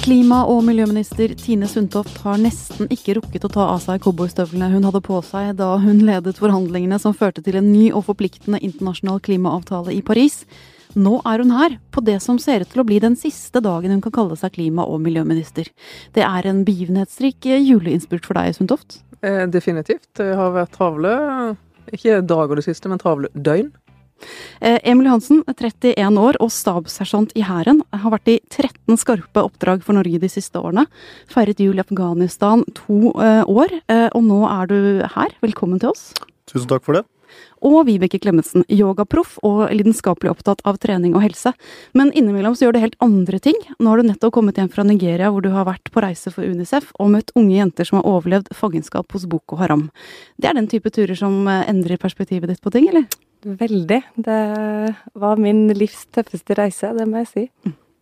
Klima- og miljøminister Tine Sundtoft har nesten ikke rukket å ta av seg cowboystøvlene hun hadde på seg da hun ledet forhandlingene som førte til en ny og forpliktende internasjonal klimaavtale i Paris. Nå er hun her, på det som ser ut til å bli den siste dagen hun kan kalle seg klima- og miljøminister. Det er en begivenhetsrik juleinnspurt for deg, Sundtoft? Eh, definitivt. Det har vært travle, ikke dager det siste, men travle døgn. Eh, Emil Johansen, 31 år og stabssersjant i Hæren, har vært i 13 skarpe oppdrag for Norge de siste årene. Feiret jul i Afghanistan to eh, år, eh, og nå er du her. Velkommen til oss. Tusen takk for det. Og Vibeke Klemetsen, yogaproff og lidenskapelig opptatt av trening og helse. Men innimellom så gjør du helt andre ting. Nå har du nettopp kommet hjem fra Nigeria hvor du har vært på reise for Unicef og møtt unge jenter som har overlevd fangenskap hos Boko Haram. Det er den type turer som endrer perspektivet ditt på ting, eller? Veldig. Det var min livs tøffeste reise, det må jeg si.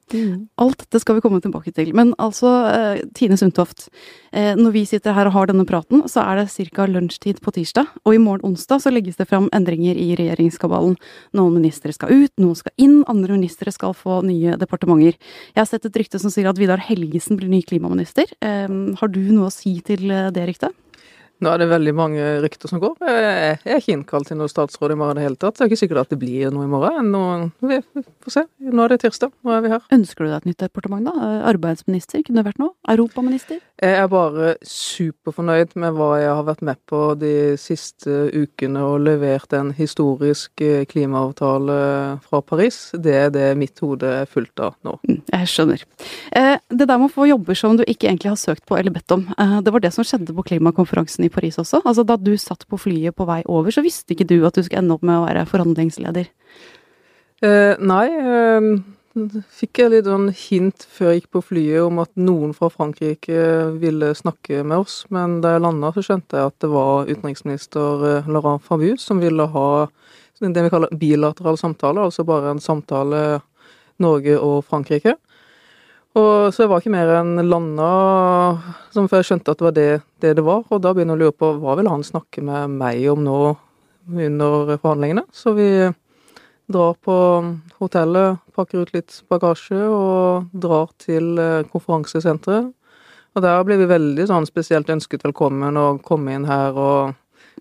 Mm. Alt dette skal vi komme tilbake til. Men altså, eh, Tine Sundtoft. Eh, når vi sitter her og har denne praten, så er det ca. lunsjtid på tirsdag. Og i morgen onsdag så legges det fram endringer i regjeringskabalen. Noen ministre skal ut, noen skal inn, andre ministre skal få nye departementer. Jeg har sett et rykte som sier at Vidar Helgesen blir ny klimaminister. Eh, har du noe å si til det ryktet? Nå er det veldig mange rykter som går. Jeg er ikke innkalt til noe statsråd i morgen i det hele tatt. Det er ikke sikkert at det blir noe i morgen. Nå, vi får se. Nå er det tirsdag. Nå er vi her. Ønsker du deg et nytt departement, da? Arbeidsminister, kunne det vært noe? Europaminister? Jeg er bare superfornøyd med hva jeg har vært med på de siste ukene og levert en historisk eh, klimaavtale fra Paris. Det er det mitt hode er fullt av nå. Mm, jeg skjønner. Eh, det der med å få jobber som du ikke egentlig har søkt på eller bedt om, eh, det var det som skjedde på klimakonferansen i Paris også? Altså Da du satt på flyet på vei over, så visste ikke du at du skulle ende opp med å være forhandlingsleder? Eh, nei. Eh, fikk jeg litt sånn hint før jeg gikk på flyet om at noen fra Frankrike ville snakke med oss, men da jeg landa så skjønte jeg at det var utenriksminister eh, Laurent Fabius som ville ha det vi kaller bilateral samtale, altså bare en samtale Norge og Frankrike. Og så jeg var ikke mer enn landa, før jeg skjønte at det var det, det det var. Og da begynner jeg å lure på hva vil han snakke med meg om nå under forhandlingene. Så vi drar på hotellet, pakker ut litt bagasje og drar til eh, konferansesenteret. Og der blir vi veldig sånn spesielt ønsket velkommen og komme inn her og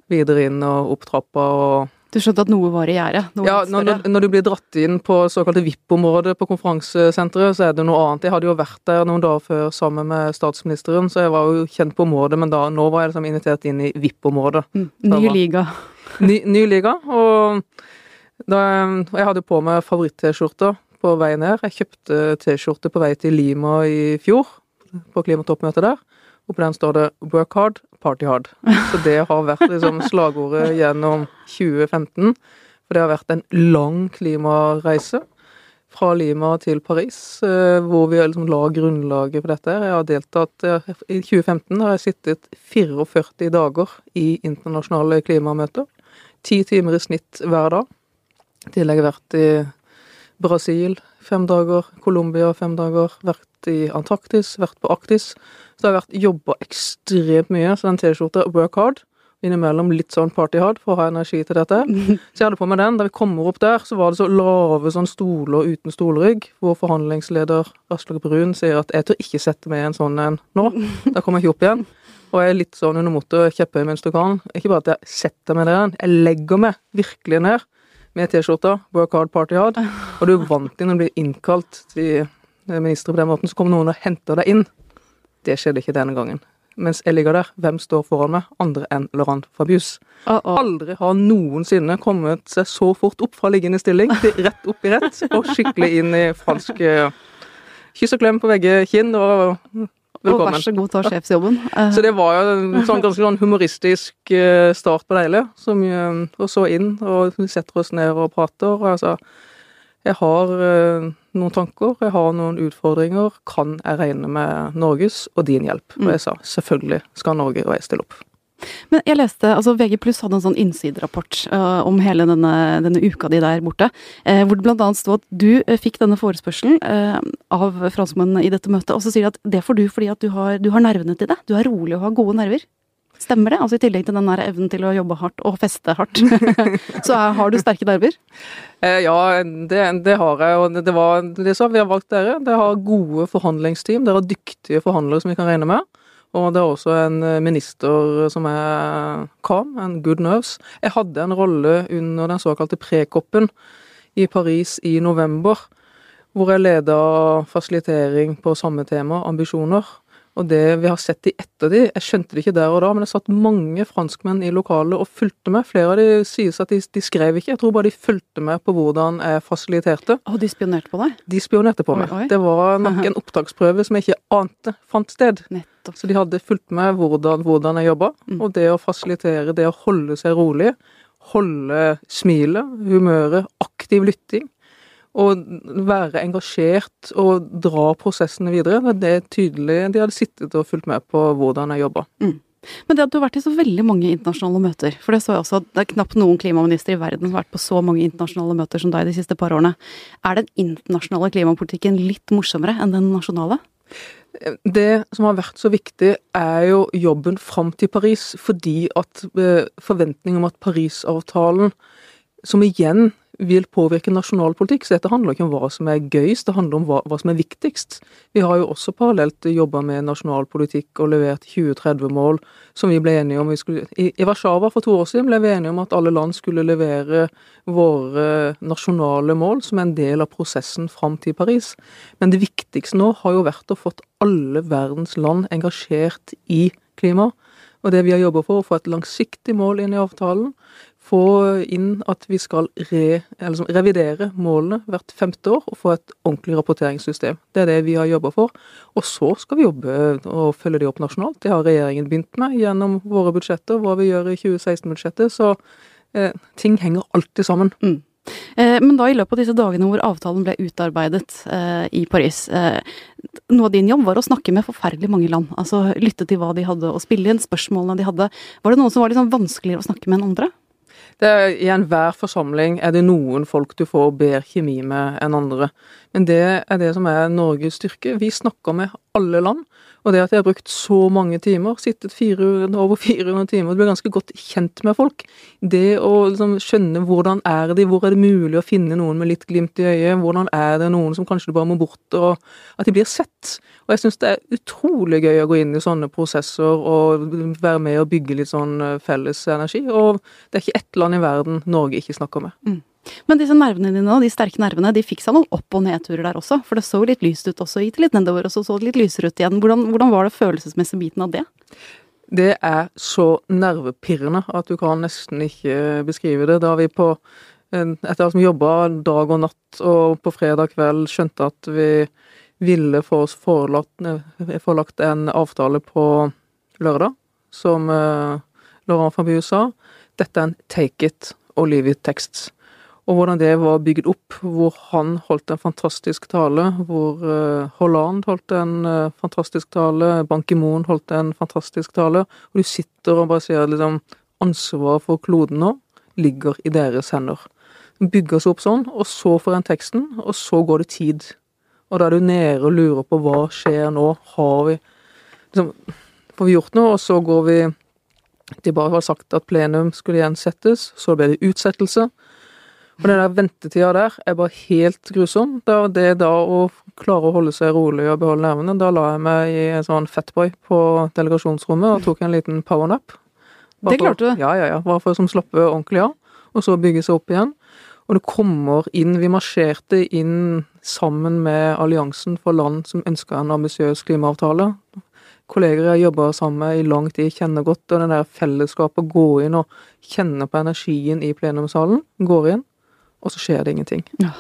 videre inn og opp trappa og du skjønte at noe var i gjære? Ja, når, når, du blir dratt inn på såkalte VIP-området på konferansesenteret, så er det noe annet. Jeg hadde jo vært der noen dager før sammen med statsministeren, så jeg var jo kjent på området, men da, nå var jeg liksom invitert inn i VIP-området. Mm, ny liga. Ny, ny, liga. Og da, jeg hadde på meg favoritt-T-skjorta på vei ned. Jeg kjøpte T-skjorte på vei til Lima i fjor, på klimatoppmøtet der. Og på den står det 'work hard, party hard'. Så det har vært liksom slagordet gjennom 2015. For det har vært en lang klimareise fra Lima til Paris, eh, hvor vi liksom la grunnlaget for dette. Jeg har deltatt eh, I 2015 har jeg sittet 44 dager i internasjonale klimamøter. Ti timer i snitt hver dag. I tillegg vært i Brasil fem dager, Colombia fem dager, vært i Antarktis, vært på Arktis. Så det har vært jobba ekstremt mye. Så den T-skjorta, work hard, innimellom litt sånn party hard for å ha energi til dette. Så jeg hadde på meg den. Da vi kommer opp der, så var det så lave sånn stoler uten stolrygg, hvor forhandlingsleder Aslak Brun sier at jeg tør ikke sette meg i en sånn en nå. Da kommer jeg ikke opp igjen. Og jeg er litt sånn under mottet, kjepphøy mens du kan. Ikke bare at jeg setter meg den, jeg legger meg virkelig ned med T-skjorta, work hard, party hard. Og du vant til og ble innkalt til ministre på den måten, så kommer noen og henter deg inn. Det skjedde ikke denne gangen. Mens jeg ligger der, hvem står foran meg? Andre enn Laurent Fabius. Uh -oh. Aldri har noensinne kommet seg så fort opp fra liggende stilling til rett opp i rett, og skikkelig inn i fransk kyss og klem på begge kinn. og Velkommen. Og vær så god, ta sjefsjobben. Så det var jo en sånn ganske sånn humoristisk start på det hele. Som, og så inn, og vi setter oss ned og prater. og jeg sa jeg har uh, noen tanker, jeg har noen utfordringer. Kan jeg regne med Norges og din hjelp? Og jeg sa selvfølgelig skal Norge og jeg stille opp. Men jeg leste, altså VG pluss hadde en sånn innsiderapport uh, om hele denne, denne, uka di der borte, uh, hvor det bl.a. sto at du uh, fikk denne forespørselen av franskmennene i dette møtet, og så sier de at det får du fordi at du har, du har nervene til det. Du er rolig og har gode nerver. Stemmer det? Altså I tillegg til den der evnen til å jobbe hardt og feste hardt, så er, har du sterke nerver? Eh, ja, det, det, har jeg. Og det, var det som vi har valgt dere. Det har gode forhandlingsteam. Dere har dyktige forhandlere som vi kan regne med. Og det er også en eh, minister som er calm, en good nerves. Jeg hadde en rolle under den såkalte prekoppen i Paris i november, hvor jeg leda fasilitering på samme tema, ambisjoner. Og det vi har sett i ettertid, jeg skjønte det ikke der og da, men det satt mange franskmenn i lokalet og fulgte med. Flere av de sies at de, de, skrev ikke, jeg tror bare de fulgte med på hvordan jeg fasiliterte. Og de spionerte på deg? De spionerte på meg. Oi, oi. Det var nok en opptaksprøve som jeg ikke ante fant sted. Nettopp. Så de hadde fulgt med hvordan, hvordan jeg jobba, mm. og det å fasilitere, det å holde seg rolig, holde smilet, humøret, aktiv lytting å være engasjert og dra prosessene videre. Det er tydelig de hadde sittet og fulgt med på hvordan jeg jobba. Mm. Men det at du har vært i så veldig mange internasjonale møter, for det så jeg også at det er knapt noen klimaminister i verden som har vært på så mange internasjonale møter som deg de siste par årene. Er den internasjonale klimapolitikken litt morsommere enn den nasjonale? Det som har vært så viktig, er jo jobben fram til Paris, fordi at eh, forventningen om at Parisavtalen, som igjen vil påvirke nasjonal politikk. Så dette handler ikke om hva som er gøyest, det handler om hva, hva som er viktigst. Vi har jo også parallelt jobba med nasjonal politikk og levert 2030-mål som vi ble enige om. Skulle, i, I Warszawa for to år siden ble vi enige om at alle land skulle levere våre nasjonale mål som en del av prosessen fram til Paris. Men det viktigste nå har jo vært å få alle verdens land engasjert i klima. Og det vi har jobba for, å få et langsiktig mål inn i avtalen, få inn at vi skal re, revidere målene hvert femte år og få et ordentlig rapporteringssystem. Det er det vi har jobba for. Og så skal vi jobbe og følge de opp nasjonalt. Det har regjeringen begynt med gjennom våre budsjetter, hva vi gjør i 2016-budsjettet. Så eh, ting henger alltid sammen. Mm. Eh, men da i løpet av disse dagene hvor avtalen ble utarbeidet eh, i Paris, eh, noe av din jobb var å snakke med forferdelig mange land. Altså lytte til hva de hadde å spille inn, spørsmålene de hadde. Var det noen som var liksom vanskeligere å snakke med enn andre? Er, I enhver forsamling er det noen folk du får bedre kjemi med enn andre. Men det er det som er Norges styrke. Vi snakker med alle land. Og det at jeg har brukt så mange timer, sittet 400, over 400 timer, du blir ganske godt kjent med folk. Det å liksom skjønne hvordan er de, hvor er det mulig å finne noen med litt glimt i øyet, hvordan er det noen som kanskje du bare må bort, og at de blir sett. Og jeg syns det er utrolig gøy å gå inn i sånne prosesser og være med og bygge litt sånn eh, felles energi. Og det er ikke ett land i verden Norge ikke snakker med. Mm. Men disse nervene dine, de sterke nervene, de fikk seg noen opp- og nedturer der også? For det så litt lyst ut også, gikk litt nedover, og så så det litt lysere ut igjen. Hvordan, hvordan var det følelsesmessige biten av det? Det er så nervepirrende at du kan nesten ikke beskrive det. Da vi på etter at vi jobba dag og natt, og på fredag kveld skjønte at vi ville få oss forelagt, forelagt en avtale på lørdag, som Laurent Fabius sa. Dette er en take it or leave it-tekst og hvordan det var bygd opp, hvor han holdt en fantastisk tale, hvor uh, Holland holdt en uh, fantastisk tale, Ban Ki-moon holdt en fantastisk tale, og du sitter og bare ser liksom ansvaret for kloden nå ligger i deres hender. Den bygger seg opp sånn, og så får en teksten, og så går det tid. Og da er du nede og lurer på hva skjer nå, har vi liksom, Får vi gjort noe? Og så går vi De bare har sagt at plenum skulle gjensettes, så ble det utsettelse. Og den der ventetida der er bare helt grusom. Det, det da å klare å holde seg rolig og beholde nervene, da la jeg meg i en sånn fatboy på delegasjonsrommet og tok en liten powernap. Det klarte du? Ja, ja, ja. Bare for å slappe ordentlig av, og så bygge seg opp igjen. Og det kommer inn Vi marsjerte inn sammen med alliansen for land som ønska en ambisiøs klimaavtale. Kolleger jeg jobba sammen med i lang tid, kjenner godt, og den der fellesskapet, gå inn og kjenne på energien i plenumssalen, går inn og så skjer det ingenting. Ja.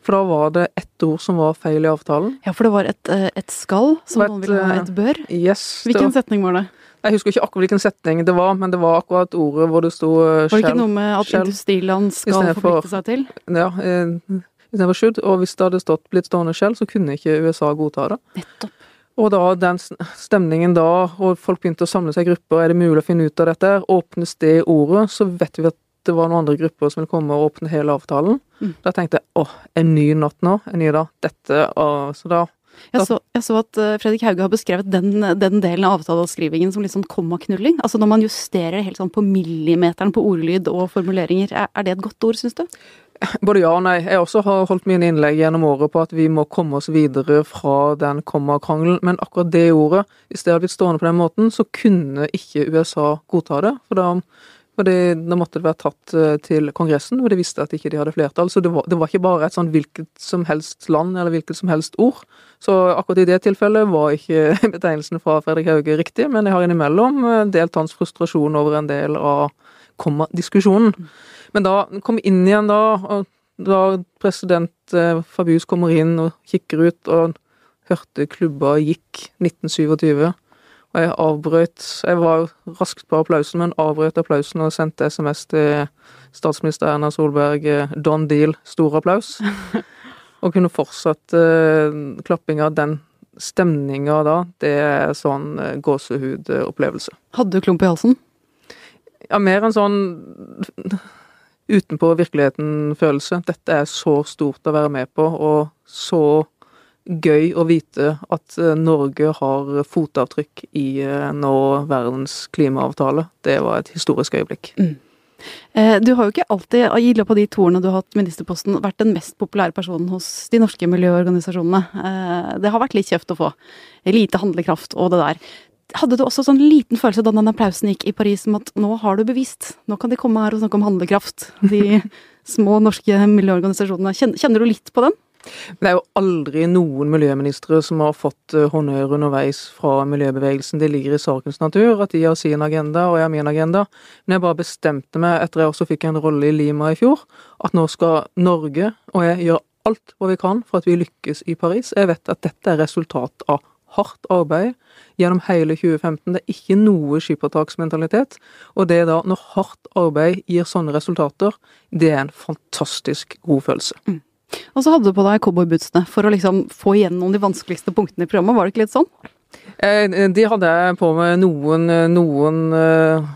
For da var det ett ord som var feil i avtalen. Ja, for det var et, eh, et skal som et, noen ville ha et bør? Eh, yes. Hvilken var, setning var det? Jeg husker ikke akkurat hvilken setning det var, men det var akkurat ordet hvor det sto skjell. Var det ikke noe med at industriland skal forplikte seg til? Ja, istedenfor should. Og hvis det hadde stått blitt stående skjell, så kunne ikke USA godta det. Nettopp. Og da den stemningen da, og folk begynte å samle seg i grupper, er det mulig å finne ut av dette? Åpnes det ordet, så vet vi at det var noen andre grupper som ville komme og åpne hele avtalen. Mm. Da tenkte jeg åh, en ny natt nå, en ny dag. Dette og Så da Jeg så, jeg så at uh, Fredrik Hauge har beskrevet den, den delen av avtaleskrivingen som litt sånn kommaknulling. Altså når man justerer helt sånn på millimeteren på ordlyd og formuleringer. Er, er det et godt ord, syns du? Både ja og nei. Jeg også har holdt mine innlegg gjennom året på at vi må komme oss videre fra den kommakrangelen, men akkurat det ordet, hvis det hadde blitt stående på den måten, så kunne ikke USA godta det. For da fordi da måtte det være tatt eh, til Kongressen, hvor de visste at ikke de hadde flertall. Så det var, det var, ikke bare et sånn hvilket som helst land eller hvilket som helst ord. Så akkurat i det tilfellet var ikke betegnelsen fra Fredrik Hauge riktig, men jeg har innimellom eh, delt hans frustrasjon over en del av komma-diskusjonen. Men da kom inn igjen da, og da president eh, Fabius kommer inn og kikker ut og hørte klubba gikk 1927 og jeg avbrøt Jeg var raskt på applausen, men avbrøt applausen og sendte SMS til statsminister Erna Solberg. Eh, Don Deal, stor applaus. Og kunne fortsatt uh, klappinga. Den stemninga da, det er sånn uh, gåsehudopplevelse. Hadde du klump i halsen? Ja, mer enn sånn utenpå virkeligheten-følelse. Dette er så stort å være med på, og så gøy å vite at eh, Norge har fotavtrykk i eh, nå verdens klimaavtale. Det var et historisk øyeblikk. Mm. Eh, du har jo ikke alltid, i løpet av de to årene du har hatt ministerposten, vært den mest populære personen hos de norske miljøorganisasjonene. Det har vært litt kjøft å få. Lite handlekraft og det der. Hadde du også sånn liten følelse da den applausen gikk i Paris om at nå har du bevist, nå kan de komme her og snakke om handlekraft, de små norske miljøorganisasjonene. Kjenner du litt på den? Det er jo aldri noen miljøministre som har fått eh, honnør underveis fra miljøbevegelsen. Det ligger i sakens natur at de har sin agenda, og jeg har min agenda. Men jeg bare bestemte meg, etter jeg også fikk en rolle i Lima i fjor, at nå skal Norge og jeg gjøre alt hva vi kan for at vi lykkes i Paris. Jeg vet at dette er resultat av hardt arbeid gjennom hele 2015. Det er ikke noe skippertaksmentalitet. Og det da, når hardt arbeid gir sånne resultater, det er en fantastisk god følelse. Mm. Og så hadde du på deg cowboybootsene for å liksom få igjennom de vanskeligste punktene i programmet, var det ikke litt sånn? Eh, de hadde jeg på med noen, noen eh,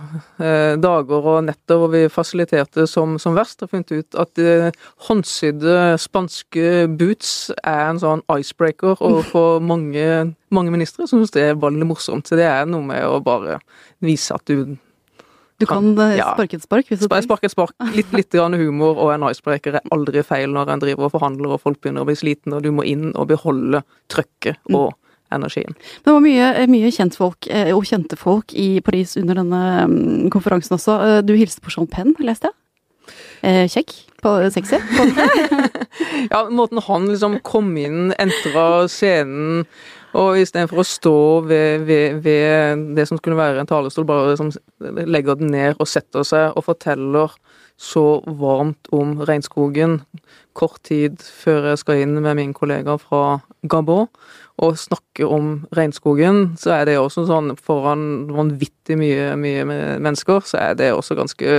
eh, dager og netter hvor vi fasiliterte som, som verst. Og funnet ut at eh, håndsydde spanske boots er en sånn icebreaker overfor mange, mange ministre som syns det er veldig morsomt. Så det er noe med å bare vise at du du kan kan ja. sparke et spark? hvis du Sparke et spark. Litt, litt humor og en icebreaker er aldri feil når en driver og forhandler og folk begynner å bli slitne, og du må inn og beholde trøkket mm. og energien. Det var mye, eh, mye kjentfolk eh, og kjente folk i Paris under denne mm, konferansen også. Du hilste på Jean Penn, leste jeg? Kjekk? På, sexy? ja, måten han liksom kom inn, entra scenen og istedenfor å stå ved, ved, ved, det som skulle være en talerstol, bare liksom legger den ned og setter seg og forteller så varmt om regnskogen kort tid før jeg skal inn med min kollega fra Gabon og snakke om regnskogen, så er det også sånn foran vanvittig mye, mye mennesker, så er det også ganske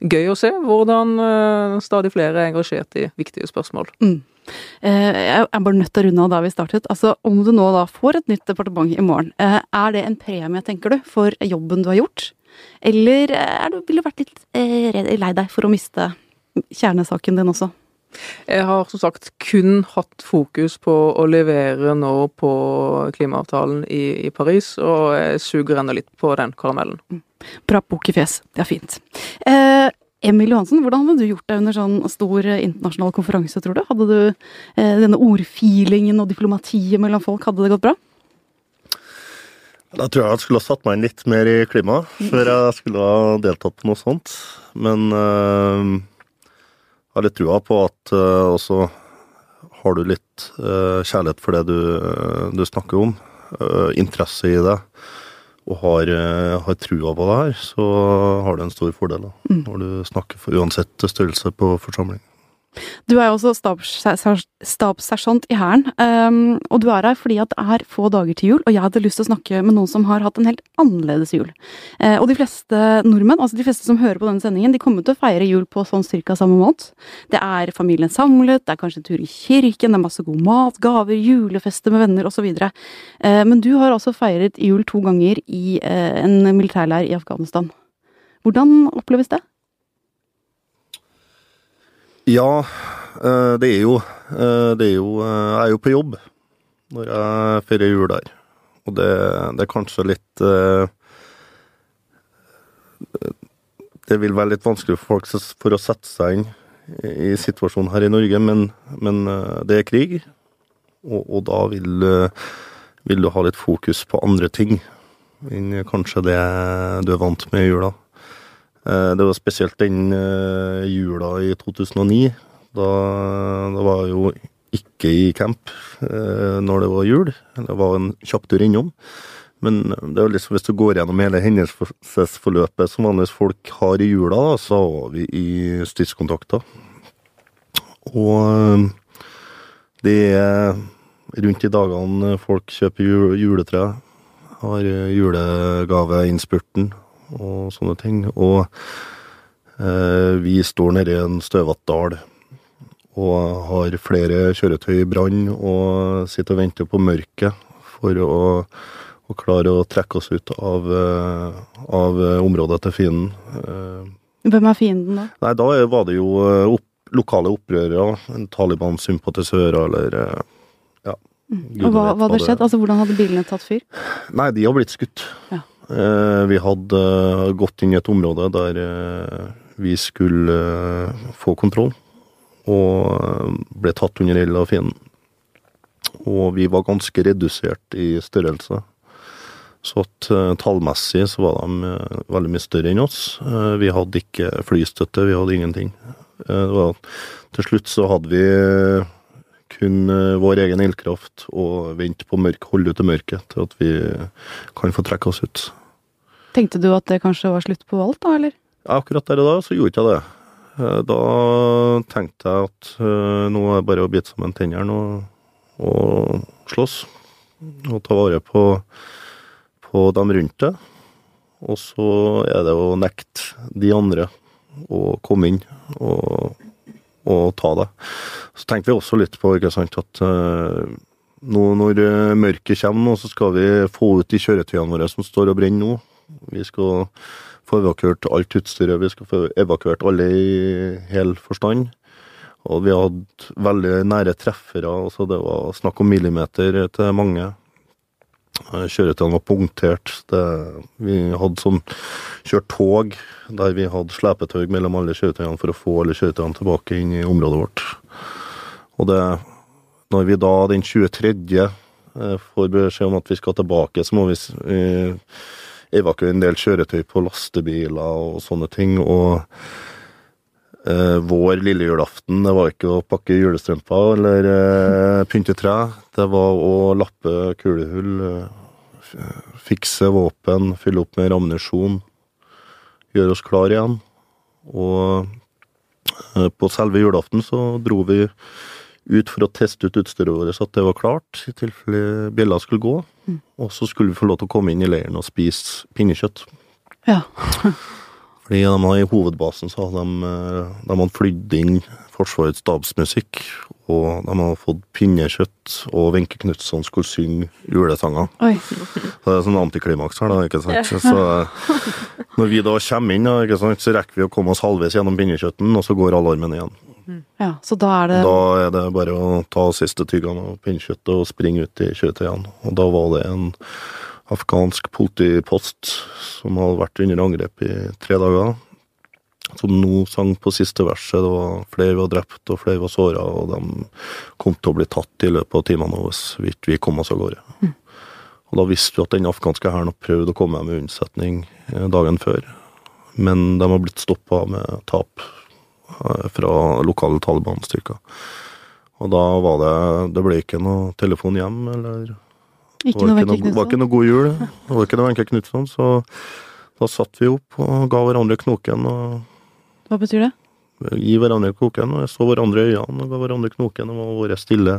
gøy å se hvordan uh, stadig flere er engasjert i viktige spørsmål. Mm. Eh, jeg er bare nødt til å runde av da vi startet. Altså, Om du nå da får et nytt departement i morgen, eh, er det en premie, tenker du, for jobben du har gjort? Eller er du, ville du vært litt eh, lei deg for å miste kjernesaken din også? Jeg har som sagt kun hatt fokus på å levere nå på klimaavtalen i, i Paris, og jeg suger ennå litt på den karamellen. Mm. Bra bok i fjes. Det er fint. Eh, Emil Johansen, hvordan hadde du gjort deg under sånn stor eh, internasjonal konferanse, tror du? Hadde du eh, denne ordfeelingen og diplomatiet mellom folk, hadde det gått bra? Da tror jeg jeg skulle ha satt meg inn litt mer i klimaet før jeg skulle ha deltatt på noe sånt. Men øh, jeg har litt trua på at øh, også har du litt øh, kjærlighet for det du, du snakker om, interesse i det og har, eh, har, trua på det her, så har du en stor fordel da, mm. når du snakker for uansett størrelse på forsamling. Du er jo også stabssersjant i Hæren, um, og du er her fordi at det er få dager til jul, og jeg hadde lyst til å snakke med noen som har hatt en helt annerledes jul. Uh, og de fleste nordmenn, altså de fleste som hører på denne sendingen, de kommer til å feire jul på sånn cirka samme måte. Det er familien samlet, det er kanskje en tur i kirken, det er masse god mat, gaver, julefester med venner osv. Uh, eh, men du har altså feiret jul to ganger i uh, en militærleir i Afghanistan. Hvordan oppleves det? Ja, eh, det er jo eh, Det er jo Jeg er jo på jobb. når jeg feirer jul der. Og det, det er kanskje litt eh, Det vil være litt vanskelig for folk for å sette seg inn i situasjonen her i Norge, men, men eh, det er krig. Og, og da vil, eh, vil du ha litt fokus på andre ting enn kanskje det du er vant med i jula. Eh, Det var spesielt den eh, jula i 2009. Da, da var jeg jo ikke i camp eh, når det var jul. Det var en kjapp tur innom. Men det er liksom, hvis du går gjennom hele hendelsesforløpet som vanligvis folk har i jula, da, så var vi i stridskontakter. Og det er rundt i dagene folk kjøper jul, juletre, har julegaveinnspurten og sånne ting. Og eh, vi står nede i en støvete dal og har flere kjøretøy i brann og sitter og venter på mørket for å, å klare å trekke oss ut av, eh, av området til fienden. Eh, Hvem er fienden da? Nei, da var det jo eh, opp, lokale opprørere, Taliban-sympatisører eller ja. Gud Og hva, hva hadde skjedd? Altså, hvordan hadde bilene tatt fyr? Nei, de har blitt skutt. Ja. Eh, vi hadde eh, gått inn i et område der eh, vi skulle få kontroll, og ble tatt under ild av fienden. Og vi var ganske redusert i størrelse. Så at tallmessig så var de veldig mye større enn oss. Vi hadde ikke flystøtte, vi hadde ingenting. Til slutt så hadde vi kun eh, vår egen ildkraft og vente på mørk, holde ut i mørket til at vi kan få trekke oss ut. Tenkte du at det kanskje var slutt på alt, da, eller? Akkurat der og da så gjorde jeg det. Eh, Da tenkte jeg at eh, nå er det bare å bite sammen tennene og, og slåss. Og ta vare på, på dem rundt deg. Og så er det å nekte de andre å komme inn og, og ta det. Så tenkte vi også litt på ikke sant, at eh, nå når eh, mørket kommer, så skal vi få ut de kjøretøyene våre som står og brenner nå. Vi skal få evakuert alt utstyret, vi skal få evakuert alle i hel forstand. Og vi hadde veldig nære treffere, altså det var snakk om millimeter til mange. Eh, Kjøretøyene var punktert. Det, vi hadde sånn kjørt tog der vi hadde slepetau mellom alle kjøretøyene for å få alle kjøretøyene tilbake inn i området vårt. Og det, når vi da den 23. eh, får beskjed om at vi skal tilbake, så må vi evakuere en del kjøretøy på lastebiler og sånne ting. Og eh, vår lille julaften, det var ikke å pakke julestrømper eller uh, pynte tre. Det var å lappe kulehull, uh, fikse våpen, fylle opp med ammunisjon, gjøre oss klar igjen. Og på selve julaften så dro vi ut for å teste ut utstyret vårt så at det var klart, i tilfelle bjella skulle gå. Og så skulle vi få lov til å komme inn i leiren og spise pinnekjøtt. Ja. Fordi de har i hovedbasen så har de, eh, de har flydd inn Forsvarets stabsmusikk, og de har fått pinnekjøtt, og Wenche Knutson skulle synge julesanger. Oi. Så det er sånn antiklimaks her, da, ikke sant. Så eh, når vi da kommer inn, da, ikke sant, så rekker vi å komme oss halvveis gjennom pinnekjøtten, og så går alarmen igjen. Ja, så da er det Da er det bare å ta siste tyggene av pinnekjøttet og springe ut i kjøretøyene. Og da var det en afghansk politipost som hadde vært under angrep i tre dager. Som nå sang på siste verset. Det var flere var drept, og flere var såra, og de kom til å bli tatt i løpet av timene hvis vi kom oss av gårde. Og da visste vi at den afghanske hæren hadde prøvd å komme med unnsetning eh, dagen før. Men de har blitt stoppa med tap eh, fra lokale Taliban-styrker. Og da var det Det ble ikke noe telefon hjem, eller ikke det var ikke noe, var ikke noe god jul. Det var ikke noe Wenche Knutson, så da satt vi opp og ga hverandre knoken og Hva betyr det? gi hverandre knoken. Og jeg så hverandre i øynene og ga hverandre knoken. Det var vår stille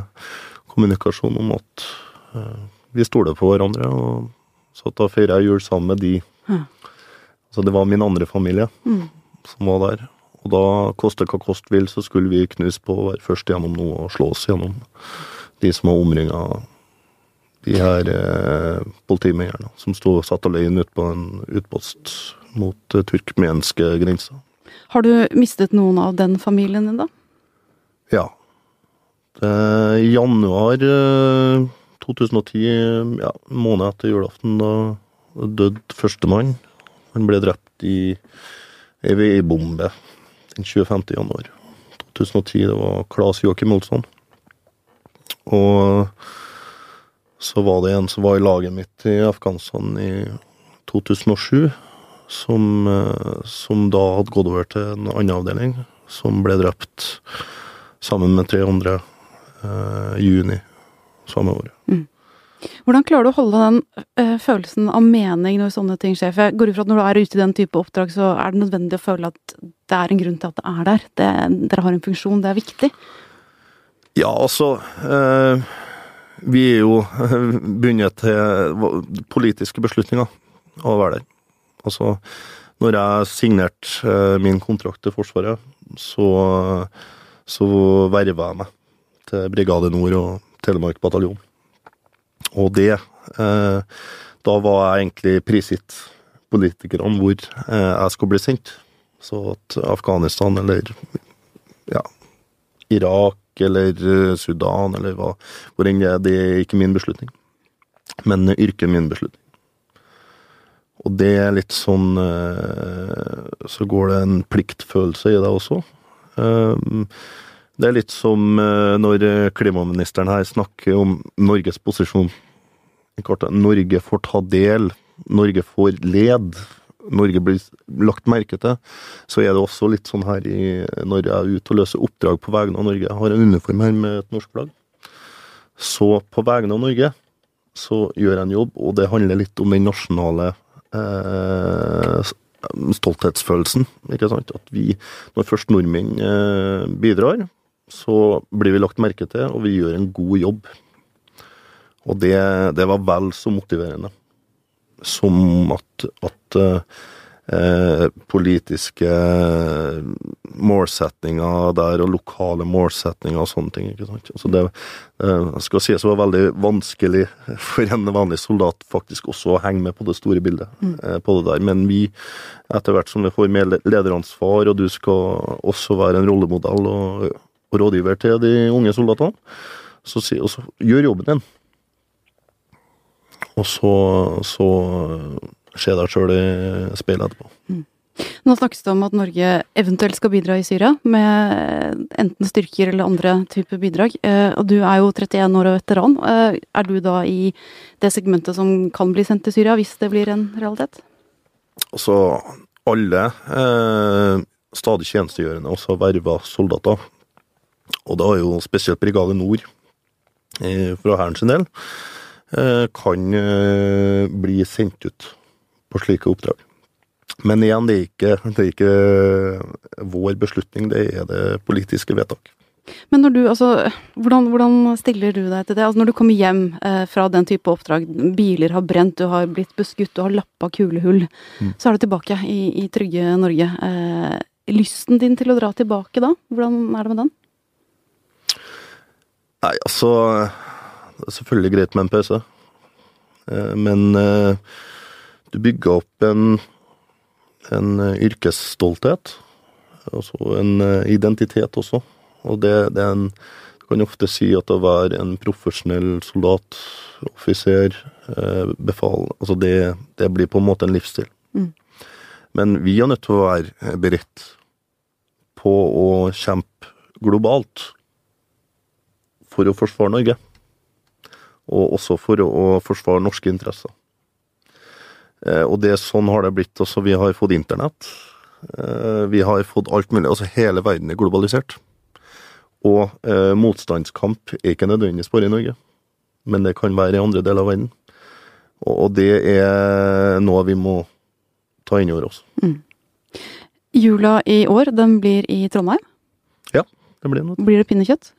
kommunikasjon om at uh, vi stoler på hverandre. Og så da feira jeg jul sammen med de. Ja. Så det var min andre familie Mm. som var der. Og da, koste hva kost vil, så skulle vi knuse på å være først gjennom noe og slå oss gjennom de som var omringa de her eh, politimennene som sto satt alene ute på en utpost mot eh, turkmenske grensa. Har du mistet noen av den familien din, da? Ja. Det, I januar eh, 2010, ja, en måned etter julaften, da døde førstemann. Han ble drept i ei veibombe den 25. januar 2010. Det var Klas Joakim Olsson. Og så var det en som var i laget mitt i Afghanistan i 2007, som, eh, som da hadde gått over til en annen avdeling, som ble drept sammen med tre andre eh, i juni samme året. Hvordan klarer du å holde den øh, følelsen av mening når sånne ting skjer? For jeg går ut fra at når du er ute i den type oppdrag, så er det nødvendig å føle at det er en grunn til at det er der. Det, dere har en funksjon, det er viktig. Ja, altså eh, Vi er jo bundet til politiske beslutninger å være der. Altså, når jeg signerte eh, min kontrakt til Forsvaret, så, så verva jeg meg til Brigade Nord og Telemark bataljon. Og det eh, Da var jeg egentlig prisgitt politikerne hvor eh, jeg skulle bli sendt. Så at Afghanistan eller ja, Irak eller eh, Sudan eller hva, hvor enn det er, det er ikke min beslutning. Men yrket er min beslutning. Og det er litt sånn eh, Så går det en pliktfølelse i det også. Eh, Det er litt som eh, når klimaministeren her snakker om Norges posisjon. Norge får ta del, Norge får led, Norge blir lagt merke til. Så er det også litt sånn her i, når jeg er ute og løser oppdrag på vegne av Norge. Jeg har en uniform her med et norsk flagg. Så på vegne av Norge så gjør jeg en jobb, og det handler litt om den nasjonale eh, stolthetsfølelsen. ikke sant? At vi, når først nordmenn eh, bidrar, så blir vi lagt merke til, og vi gjør en god jobb. Og det, det var vel så motiverende som at, at eh, politiske målsetninger der, og lokale målsetninger og sånne ting. ikke sant? Så det eh, skal sies var veldig vanskelig for en vanlig soldat faktisk også å henge med på det store bildet. eh, på det der. Men vi, etter hvert som vi får mer lederansvar, og du skal også være en rollemodell og, og rådgiver til de unge soldatene, så, så gjør jobben din. Og så, så se deg sjøl i speilet etterpå. Nå snakkes det om at Norge eventuelt skal bidra i Syria med enten styrker eller andre typer bidrag. Eh, Og du er jo 31 år og veteran. Eh, Er du da i det segmentet som kan bli sendt til Syria, hvis det blir en realitet? Altså, alle eh, stadig tjenestegjørende, også verva soldater, og da er jo spesielt Brigade Nord eh, fra Hæren sin del, kan eh, bli sendt ut på slike oppdrag. Men igjen, det er ikke, det er ikke vår beslutning, det er det politiske vedtak. Men når du, altså, hvordan, hvordan stiller du deg til det? Altså, når du kommer hjem eh, fra den type oppdrag, biler har brent, du har blitt beskutt, du har lappa kulehull, så er du tilbake i, i trygge Norge. Eh, lysten din til å dra tilbake da, hvordan er det med den? Nei, altså Det er selvfølgelig greit med en pause. Eh, Men eh, du bygger opp en, en eh, yrkesstolthet. Altså en identitet også. Og det, det er en Du kan ofte si at å være en profesjonell soldat, offiser, befal Altså det, det blir på en måte en livsstil. Mm. Men vi er nødt til å være beredt på å kjempe globalt for å forsvare Norge. Og også for å, forsvare norske interesser. Eh, og det sånn har det blitt også. Vi har fått internett. Eh, vi har fått alt mulig. Altså hele verden er globalisert. Og eh, motstandskamp er ikke nødvendigvis bare i Norge, men det kan være i andre deler av verden. Og, og det er noe vi må ta inn over oss. Jula i år, den blir i Trondheim. Ja, Det blir noe. Blir det pinnekjøtt?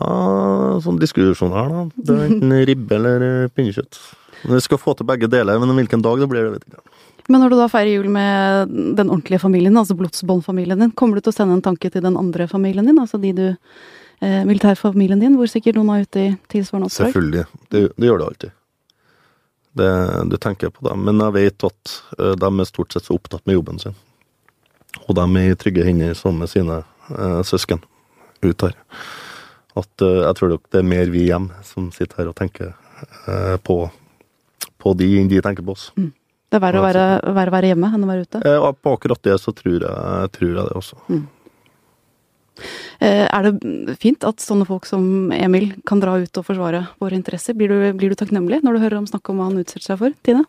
Ja, sånn diskusjon her, da. Det er enten ribbe eller eh, pinnekjøtt. Vi skal få til begge deler, men hvilken dag det blir, det vet jeg ikke. Men når du da feirer jul med den ordentlige familien, altså blodsbåndfamilien din, kommer du til å sende en tanke til den andre familien din, altså de du eh, Militærfamilien din, hvor sikkert noen er ute i tilsvarende oppdrag? Selvfølgelig. Det, det gjør det alltid. Det, du tenker på dem. Men jeg vet at uh, de er stort sett så opptatt med jobben sin. Og de er i trygge hender sammen med sine uh, søsken ut her. At eh, jeg tror nok det er mer vi hjemme som sitter her og tenker eh, på, på de enn de tenker på oss. Det er verre å være, være, være hjemme enn å være ute. Eh, på akkurat det så tror jeg, tror jeg det også. Mm. Er det fint at sånne folk som Emil kan dra ut og forsvare våre interesser? Blir du, blir du takknemlig når du hører om snakk om hva han utsetter seg for, Tine?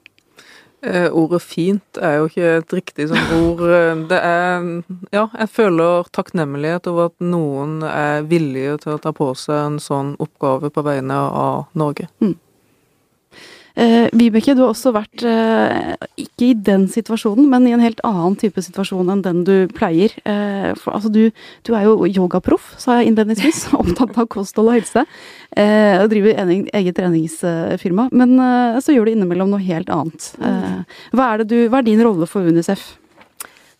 Eh, ordet fint er jo ikke et riktig sånn ord. Det er Ja, jeg føler takknemlighet over at noen er villige til å ta på seg en sånn oppgave på vegne av Norge. Eh, Vibeke, du har også vært, eh, ikke i den situasjonen, men i en helt annen type situasjon enn den du pleier. Eh, for, altså, du, du er jo yogaproff, sa jeg innledningsvis, opptatt av kosthold og helse. Eh, og driver en, eget treningsfirma, men eh, så gjør du innimellom noe helt annet. Eh, hva, er du, hva er din rolle for Unicef?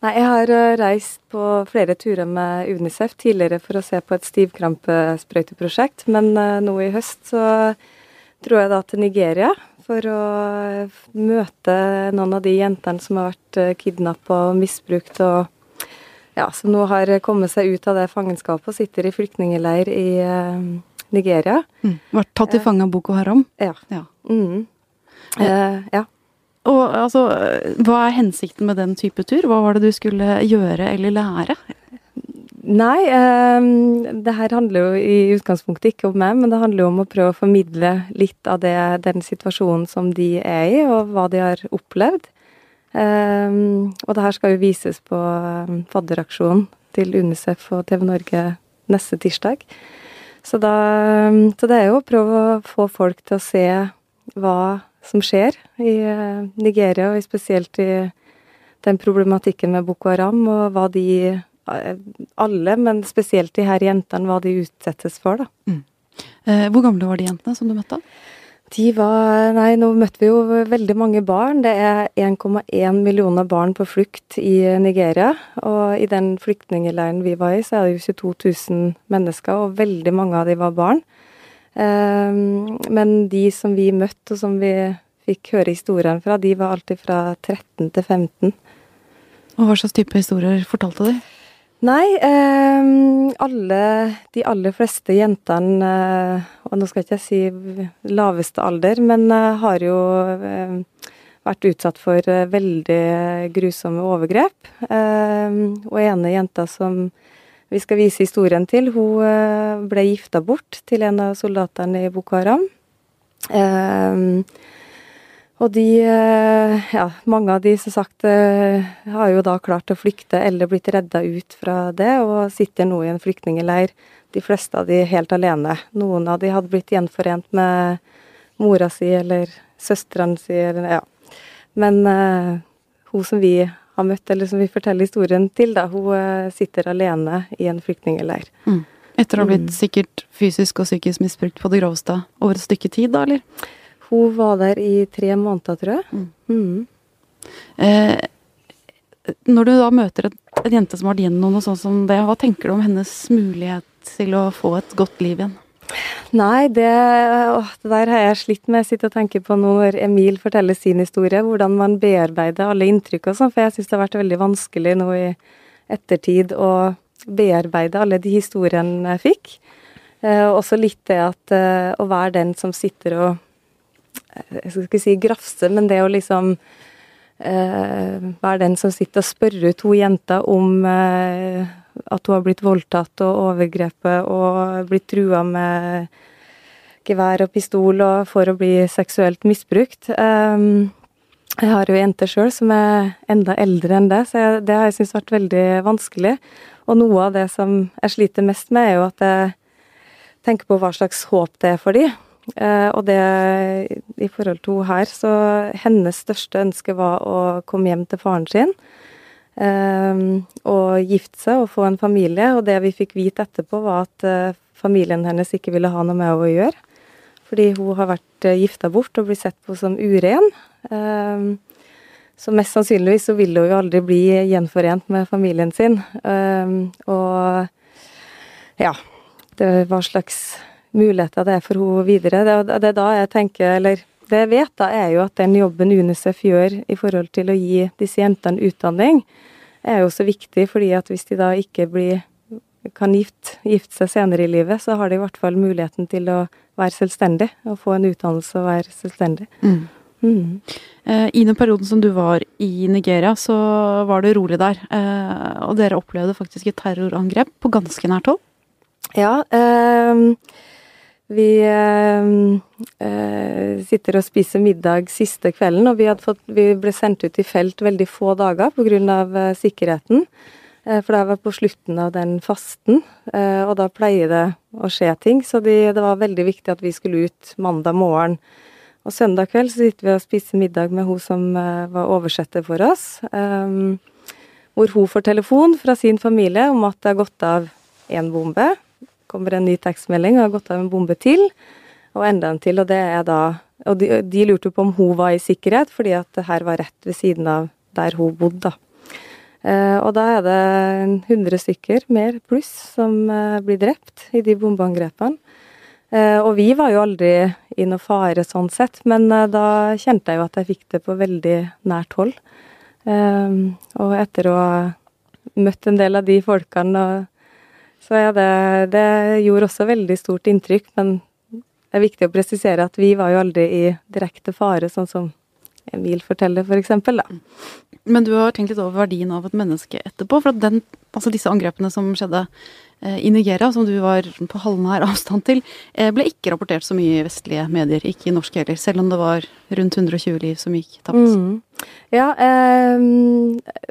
Nei, jeg har reist på flere turer med Unicef tidligere for å se på et stivkrampesprøyteprosjekt, men nå i høst så dro jeg da til Nigeria for å eh, møte noen av de jentene som har vært kidnappa og misbrukt, og ja, som nå har kommet seg ut av det fangenskapet og sitter i flyktningeleir i eh, Nigeria. Mm. Vært tatt til fange av Boko Haram. Ja. Ja. Mm. Eh, ja. Og altså, hva er hensikten med den type tur? Hva var det du skulle gjøre eller lære? Nei, um, det her handler jo i utgangspunktet ikke om meg, men det handler jo om å prøve å formidle litt av det, den situasjonen som de er i, og hva de har opplevd. Um, og det her skal jo vises på eh, fadderaksjonen til Unicef og TV Norge neste tirsdag. Så, da, så det er jo å prøve å få folk til å se hva som skjer i eh, Nigeria, og spesielt i den problematikken med Boko Haram, og hva de alle, men spesielt de her jentene, hva de utsettes for, da. Eh, hvor gamle var de jentene som du møtte? De var Nei, nå møtte vi jo veldig mange barn. Det er 1,1 millioner barn på flukt i Nigeria. Og i den flyktningleiren vi var i, så er det jo 22 000 mennesker, og veldig mange av de var barn. Men de som vi møtte, og som vi fikk høre historiene fra, de var alltid fra 13 til 15. Og hva slags type historier fortalte de? Nei, eh, alle, de aller fleste jentene, eh, og nå skal ikke jeg si laveste alder, men eh, har jo eh, vært utsatt for eh, veldig grusomme overgrep. Eh, og ene jenta som vi skal vise historien til, hun eh, ble gifta bort til en av soldatene i Boko Haram. Eh, og de, eh, ja, mange av de som sagt eh, har jo da klart å flykte eller blitt redda ut fra det, og sitter nå i en flyktningeleir. De fleste av de helt alene. Noen av de hadde blitt gjenforent med mora si eller søstrene si, eller ja. Men uh, hun som vi har møtt, eller som vi forteller historien til, da, hun sitter alene i en flyktningleir. Etter å ha blitt Mm. sikkert fysisk og psykisk misbrukt på det groveste over et stykke tid, da, eller? Hun var der i tre måneder, tror jeg. Mm. Mm. Eh, når du da møter en jente som har vært gjennom noe sånt som det, hva tenker du om hennes mulighet til å få et godt liv igjen? Nei, det, åh, det der har jeg slitt med. Jeg sitter og tenker på nå når Emil forteller sin historie, hvordan man bearbeider alle inntrykk og sånn, for jeg syns det har vært veldig vanskelig nå i ettertid å bearbeide alle de historiene jeg fikk. Eh, også litt det at eh, å være den som sitter og Jeg skal ikke si grafse, men det å liksom eh, være den som sitter og spør ut to jenter om eh, at hun har blitt voldtatt og overgrepet og blitt trua med gevær og pistol og for å bli seksuelt misbrukt. Um, jeg har jo jenter sjøl som er enda eldre enn det, så det har jeg syntes vært veldig vanskelig. Og noe av det som jeg sliter mest med, er jo at jeg tenker på hva slags håp det er for de. Eh, og det i forhold til hun her, så hennes største ønske var å komme hjem til faren sin. eh, og gifte seg og få en familie. Og det vi fikk vite etterpå, var at eh, familien hennes ikke ville ha noe med henne å gjøre. Fordi hun har vært gifta bort og blitt sett på som uren. Så mest sannsynligvis så vil hun jo aldri bli gjenforent med familien sin. Og ja, det, var slags muligheter det er for henne videre. Det, det da jeg tenker, eller det jeg vet, da, er jo at den jobben UNICEF gjør i forhold til å gi disse jentene utdanning, er jo så viktig, fordi at hvis de da ikke blir kan gifte, gift seg senere i livet, så har de i hvert fall muligheten til å være selvstendig og få en utdannelse og være selvstendig. Mm. Mm. Eh, I den perioden som du var i Nigeria, så var det rolig der. Eh, og dere opplevde faktisk et terrorangrep på ganske nært hold? Ja. Eh, vi eh, eh, sitter og spiser middag siste kvelden, og vi, fått, vi, ble sendt ut i felt veldig få dager pga. Uh, sikkerheten. For det var på slutten av den fasten, og da pleier det å skje ting. Så det var veldig viktig at vi skulle ut mandag morgen og søndag kveld så sitter vi og spiser middag med hun som var oversetter for oss. Hvor hun får telefon fra sin familie om at det har gått av én bombe. Kommer en ny tekstmelding, og har gått av en bombe til. Og enda en til, og det er da Og de, de lurte på om hun var i sikkerhet, fordi at det her var rett ved siden av der hun bodde, da. Uh, og da er det 100 stykker, mer pluss, som uh, blir drept i de bombeangrepene. Eh, og vi var jo aldri i noe fare sånn sett, men eh, da kjente jeg jo at jeg fikk det på veldig nært hold. Eh, og etter å ha møtt en del av de folkene, så ja, det Det gjorde også veldig stort inntrykk, men det er viktig å presisere at vi var jo aldri i direkte fare, sånn som Emil forteller, for eksempel, da. Men du har tenkt litt over verdien av et menneske etterpå? For den, altså disse angrepene som skjedde eh, i Nigeria, som du var på halvnær avstand til, eh, ble ikke rapportert så mye i vestlige medier, ikke i norske heller, selv om det var rundt 120 liv som gikk tapt. Mm. Ja, eh,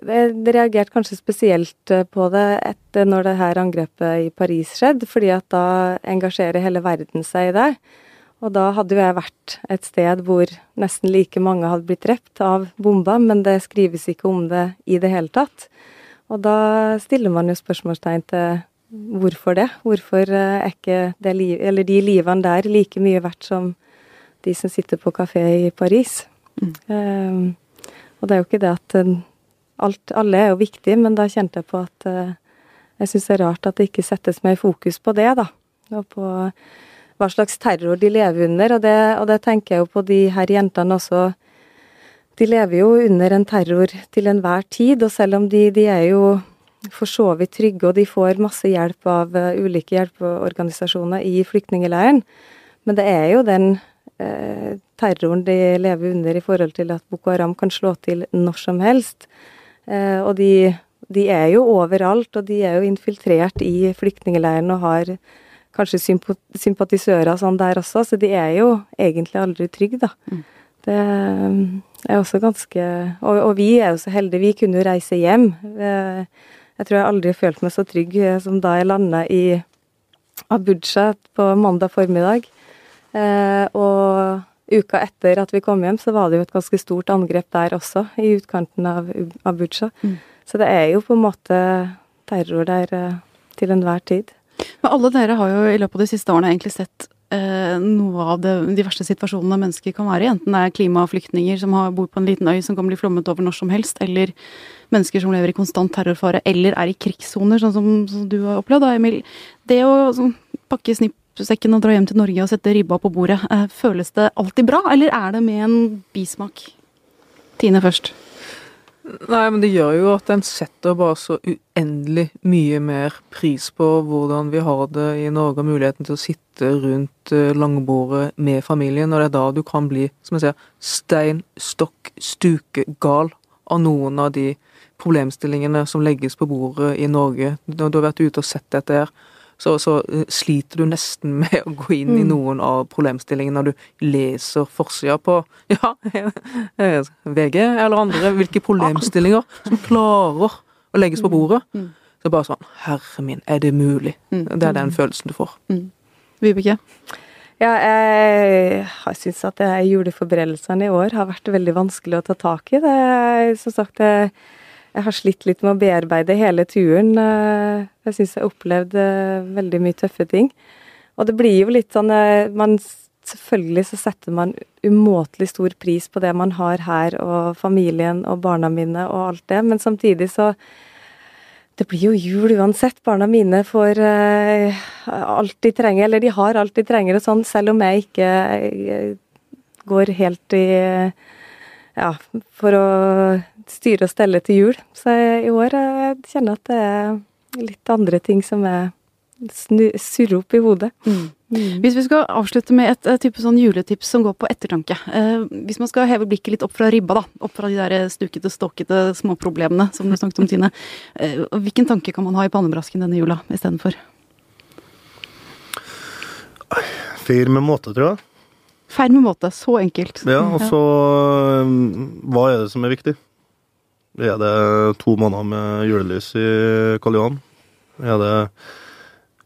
jeg reagerte kanskje spesielt eh, på det etter når det her angrepet i Paris skjedde, fordi at da engasjerer hele verden seg i det. Og da hadde jo jeg vært et sted hvor nesten like mange hadde blitt drept av bomba, men det skrives ikke om det i det hele tatt. Og da stiller man jo spørsmålstegn til hvorfor det? Hvorfor eh, er ikke det liv, eller de livene der like mye verdt som de som sitter på kafé i Paris? Mm. Um, og det er jo ikke det at eh, alt, Alle er jo viktige, men da kjente jeg på at uh, jeg syns det er rart at det ikke settes mer fokus på det, da. Og på hva slags terror de lever under. Og det, og det tenker jeg jo på de her jentene også. De lever jo under en terror til enhver tid, og selv om de, de er jo for så vidt trygge, og de får masse hjelp av uh, ulike hjelpeorganisasjoner i flyktningleiren, men det er jo den uh, terroren de lever under i forhold til at Boko Haram kan slå til når som helst. Uh, og de, de, er jo overalt, og de er jo infiltrert i flyktningleiren og har kanskje sympatisører sånn der også, så de er jo egentlig aldri trygge, da. Mm. Det um, er også ganske og, og, vi er jo så heldige, vi kunne jo reise hjem. Eh, jeg tror jeg aldri har følt meg så trygg eh, som da jeg landa i Abuja på mandag formiddag. Eh, og uka etter at vi kom hjem, så var det jo et ganske stort angrep der også, i utkanten av Abuja. Mm. Så det er jo på en måte terror der til enhver tid. Men alle dere har jo i løpet av de siste årene egentlig sett eh, noe av det, de verste situasjonene mennesker kan være i. Enten det er klimaflyktninger som har, bor på en liten øy som kan bli flommet over når som helst, eller mennesker som lever i konstant terrorfare, eller er i krigssoner, sånn som, som, du har opplevd, da, Emil. Det å så, pakke snippsekken og dra hjem til Norge og sette ribba på bordet, eh, føles det alltid bra, eller er det med en bismak? Tine først. Nei, men det gjør jo at en setter bare så uendelig mye mer pris på hvordan vi har det i Norge, og muligheten til å sitte rundt eh, langbordet med familien. Og det er da du kan bli, som jeg sier, stein, stokk, stuke gal av noen av de problemstillingene som legges på bordet i Norge. Når du har vært ute og sett dette her, så, så, eh, sliter du nesten med å gå inn mm. i noen av problemstillingene når du leser forsida på ja, VG eller andre, hvilke problemstillinger som klarer å legges på mm. bordet. Mm. Så bare sånn Herre min, er det mulig? Mm. Det er den følelsen du får. Mm. Vibeke? Ja, jeg har syntes at juleforberedelsene i år har vært veldig vanskelig å ta tak i. Det, som sagt, det jeg har slitt litt med å bearbeide hele turen. Eh, jeg syns jeg opplevde veldig mye tøffe ting. Og det blir jo litt sånn eh, man, Selvfølgelig så setter man umåtelig stor pris på det man har her, og familien og barna mine og alt det, men samtidig så det blir jo jul uansett. Barna mine får eh, alt de trenger, eller de har alt de trenger og sånn, selv om jeg ikke jeg går helt i Ja, for å styre og stelle til jul. Så i år jeg kjenner at det er litt andre ting som er surrer opp i hodet. Mm. Mm. Hvis vi skal avslutte med et, et type sånn juletips som går på ettertanke. Eh, hvis man skal heve blikket litt opp fra ribba, da, opp fra de der stukete, ståkete småproblemene som du snakket om, Tine. Eh, hvilken tanke kan man ha i pannebrasken denne jula istedenfor? Feir med måte, tror jeg. Feir med måte. Så enkelt. Ja, og så ja. Hva er det som er viktig? Er det to måneder med julelys i Karl Johan? Er det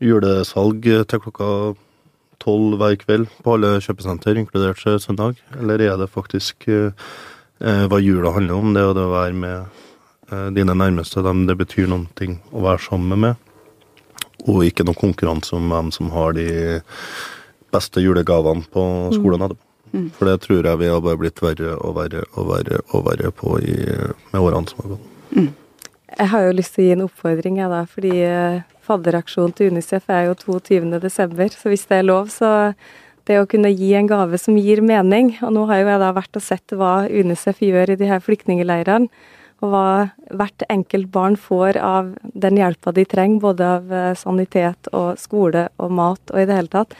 julesalg til klokka tolv hver kveld på alle kjøpesenter, inkludert søndag? Eller er det faktisk eh, hva jula handler om? Det å være med eh, dine nærmeste, dem det betyr noen ting å være sammen med. Og ikke noen konkurranse om hvem som har de beste julegavene på skolen etterpå. Mm. For det tror jeg vi har bare blitt verre og verre og verre og verre på i, med årene som har gått. Mm. Jeg har jo lyst til å gi en oppfordring, jeg da, fordi eh, Fadderaksjonen til Unicef er jo 22.12., så hvis det er lov, så det å kunne gi en gave som gir mening Og nå har jo jeg da vært og sett hva Unicef gjør i de her flyktningleirene, og hva hvert enkelt barn får av den hjelpa de trenger, både av eh, sanitet og skole og mat og i det hele tatt.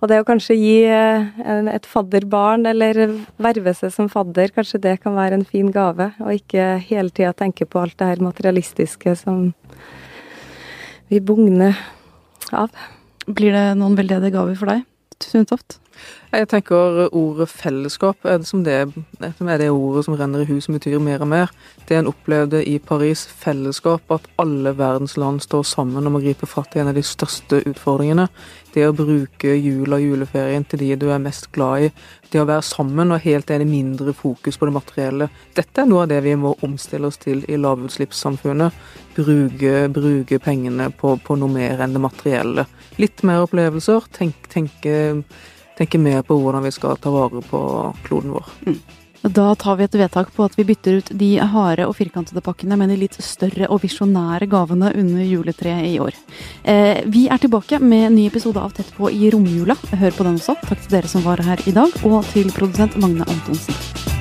Og det å kanskje gi eh, et fadderbarn, eller verve seg som fadder, kanskje det kan være en fin gave, og ikke hele tida tenke på alt det her materialistiske som vi av. Blir det noen veldedige gaver for deg, Sundtoft? Jeg tenker ordet fellesskap er det som, det, er det ordet som renner i hus, som betyr mer og mer. Det en opplevde i Paris, fellesskap, at alle verdens land står sammen om å gripe fatt i en av de største utfordringene. Det å bruke jula og juleferien til de du er mest glad i. Det å være sammen og helt enig mindre fokus på det materielle. Dette er noe av det vi må omstille oss til i lavutslippssamfunnet. Bruke, bruke pengene på, på, noe mer enn det materielle. Litt mer opplevelser. Tenk, tenke tenke mer på hvordan vi skal ta vare på kloden vår. Mm. Da tar vi et vedtak på at vi bytter ut de harde og firkantede pakkene med de litt større og visjonære gavene under juletreet i år. Eh, vi er tilbake med en ny episode av Tett på i romjula. Hør på den også. Takk til dere som var her i dag, og til produsent Magne Antonsen.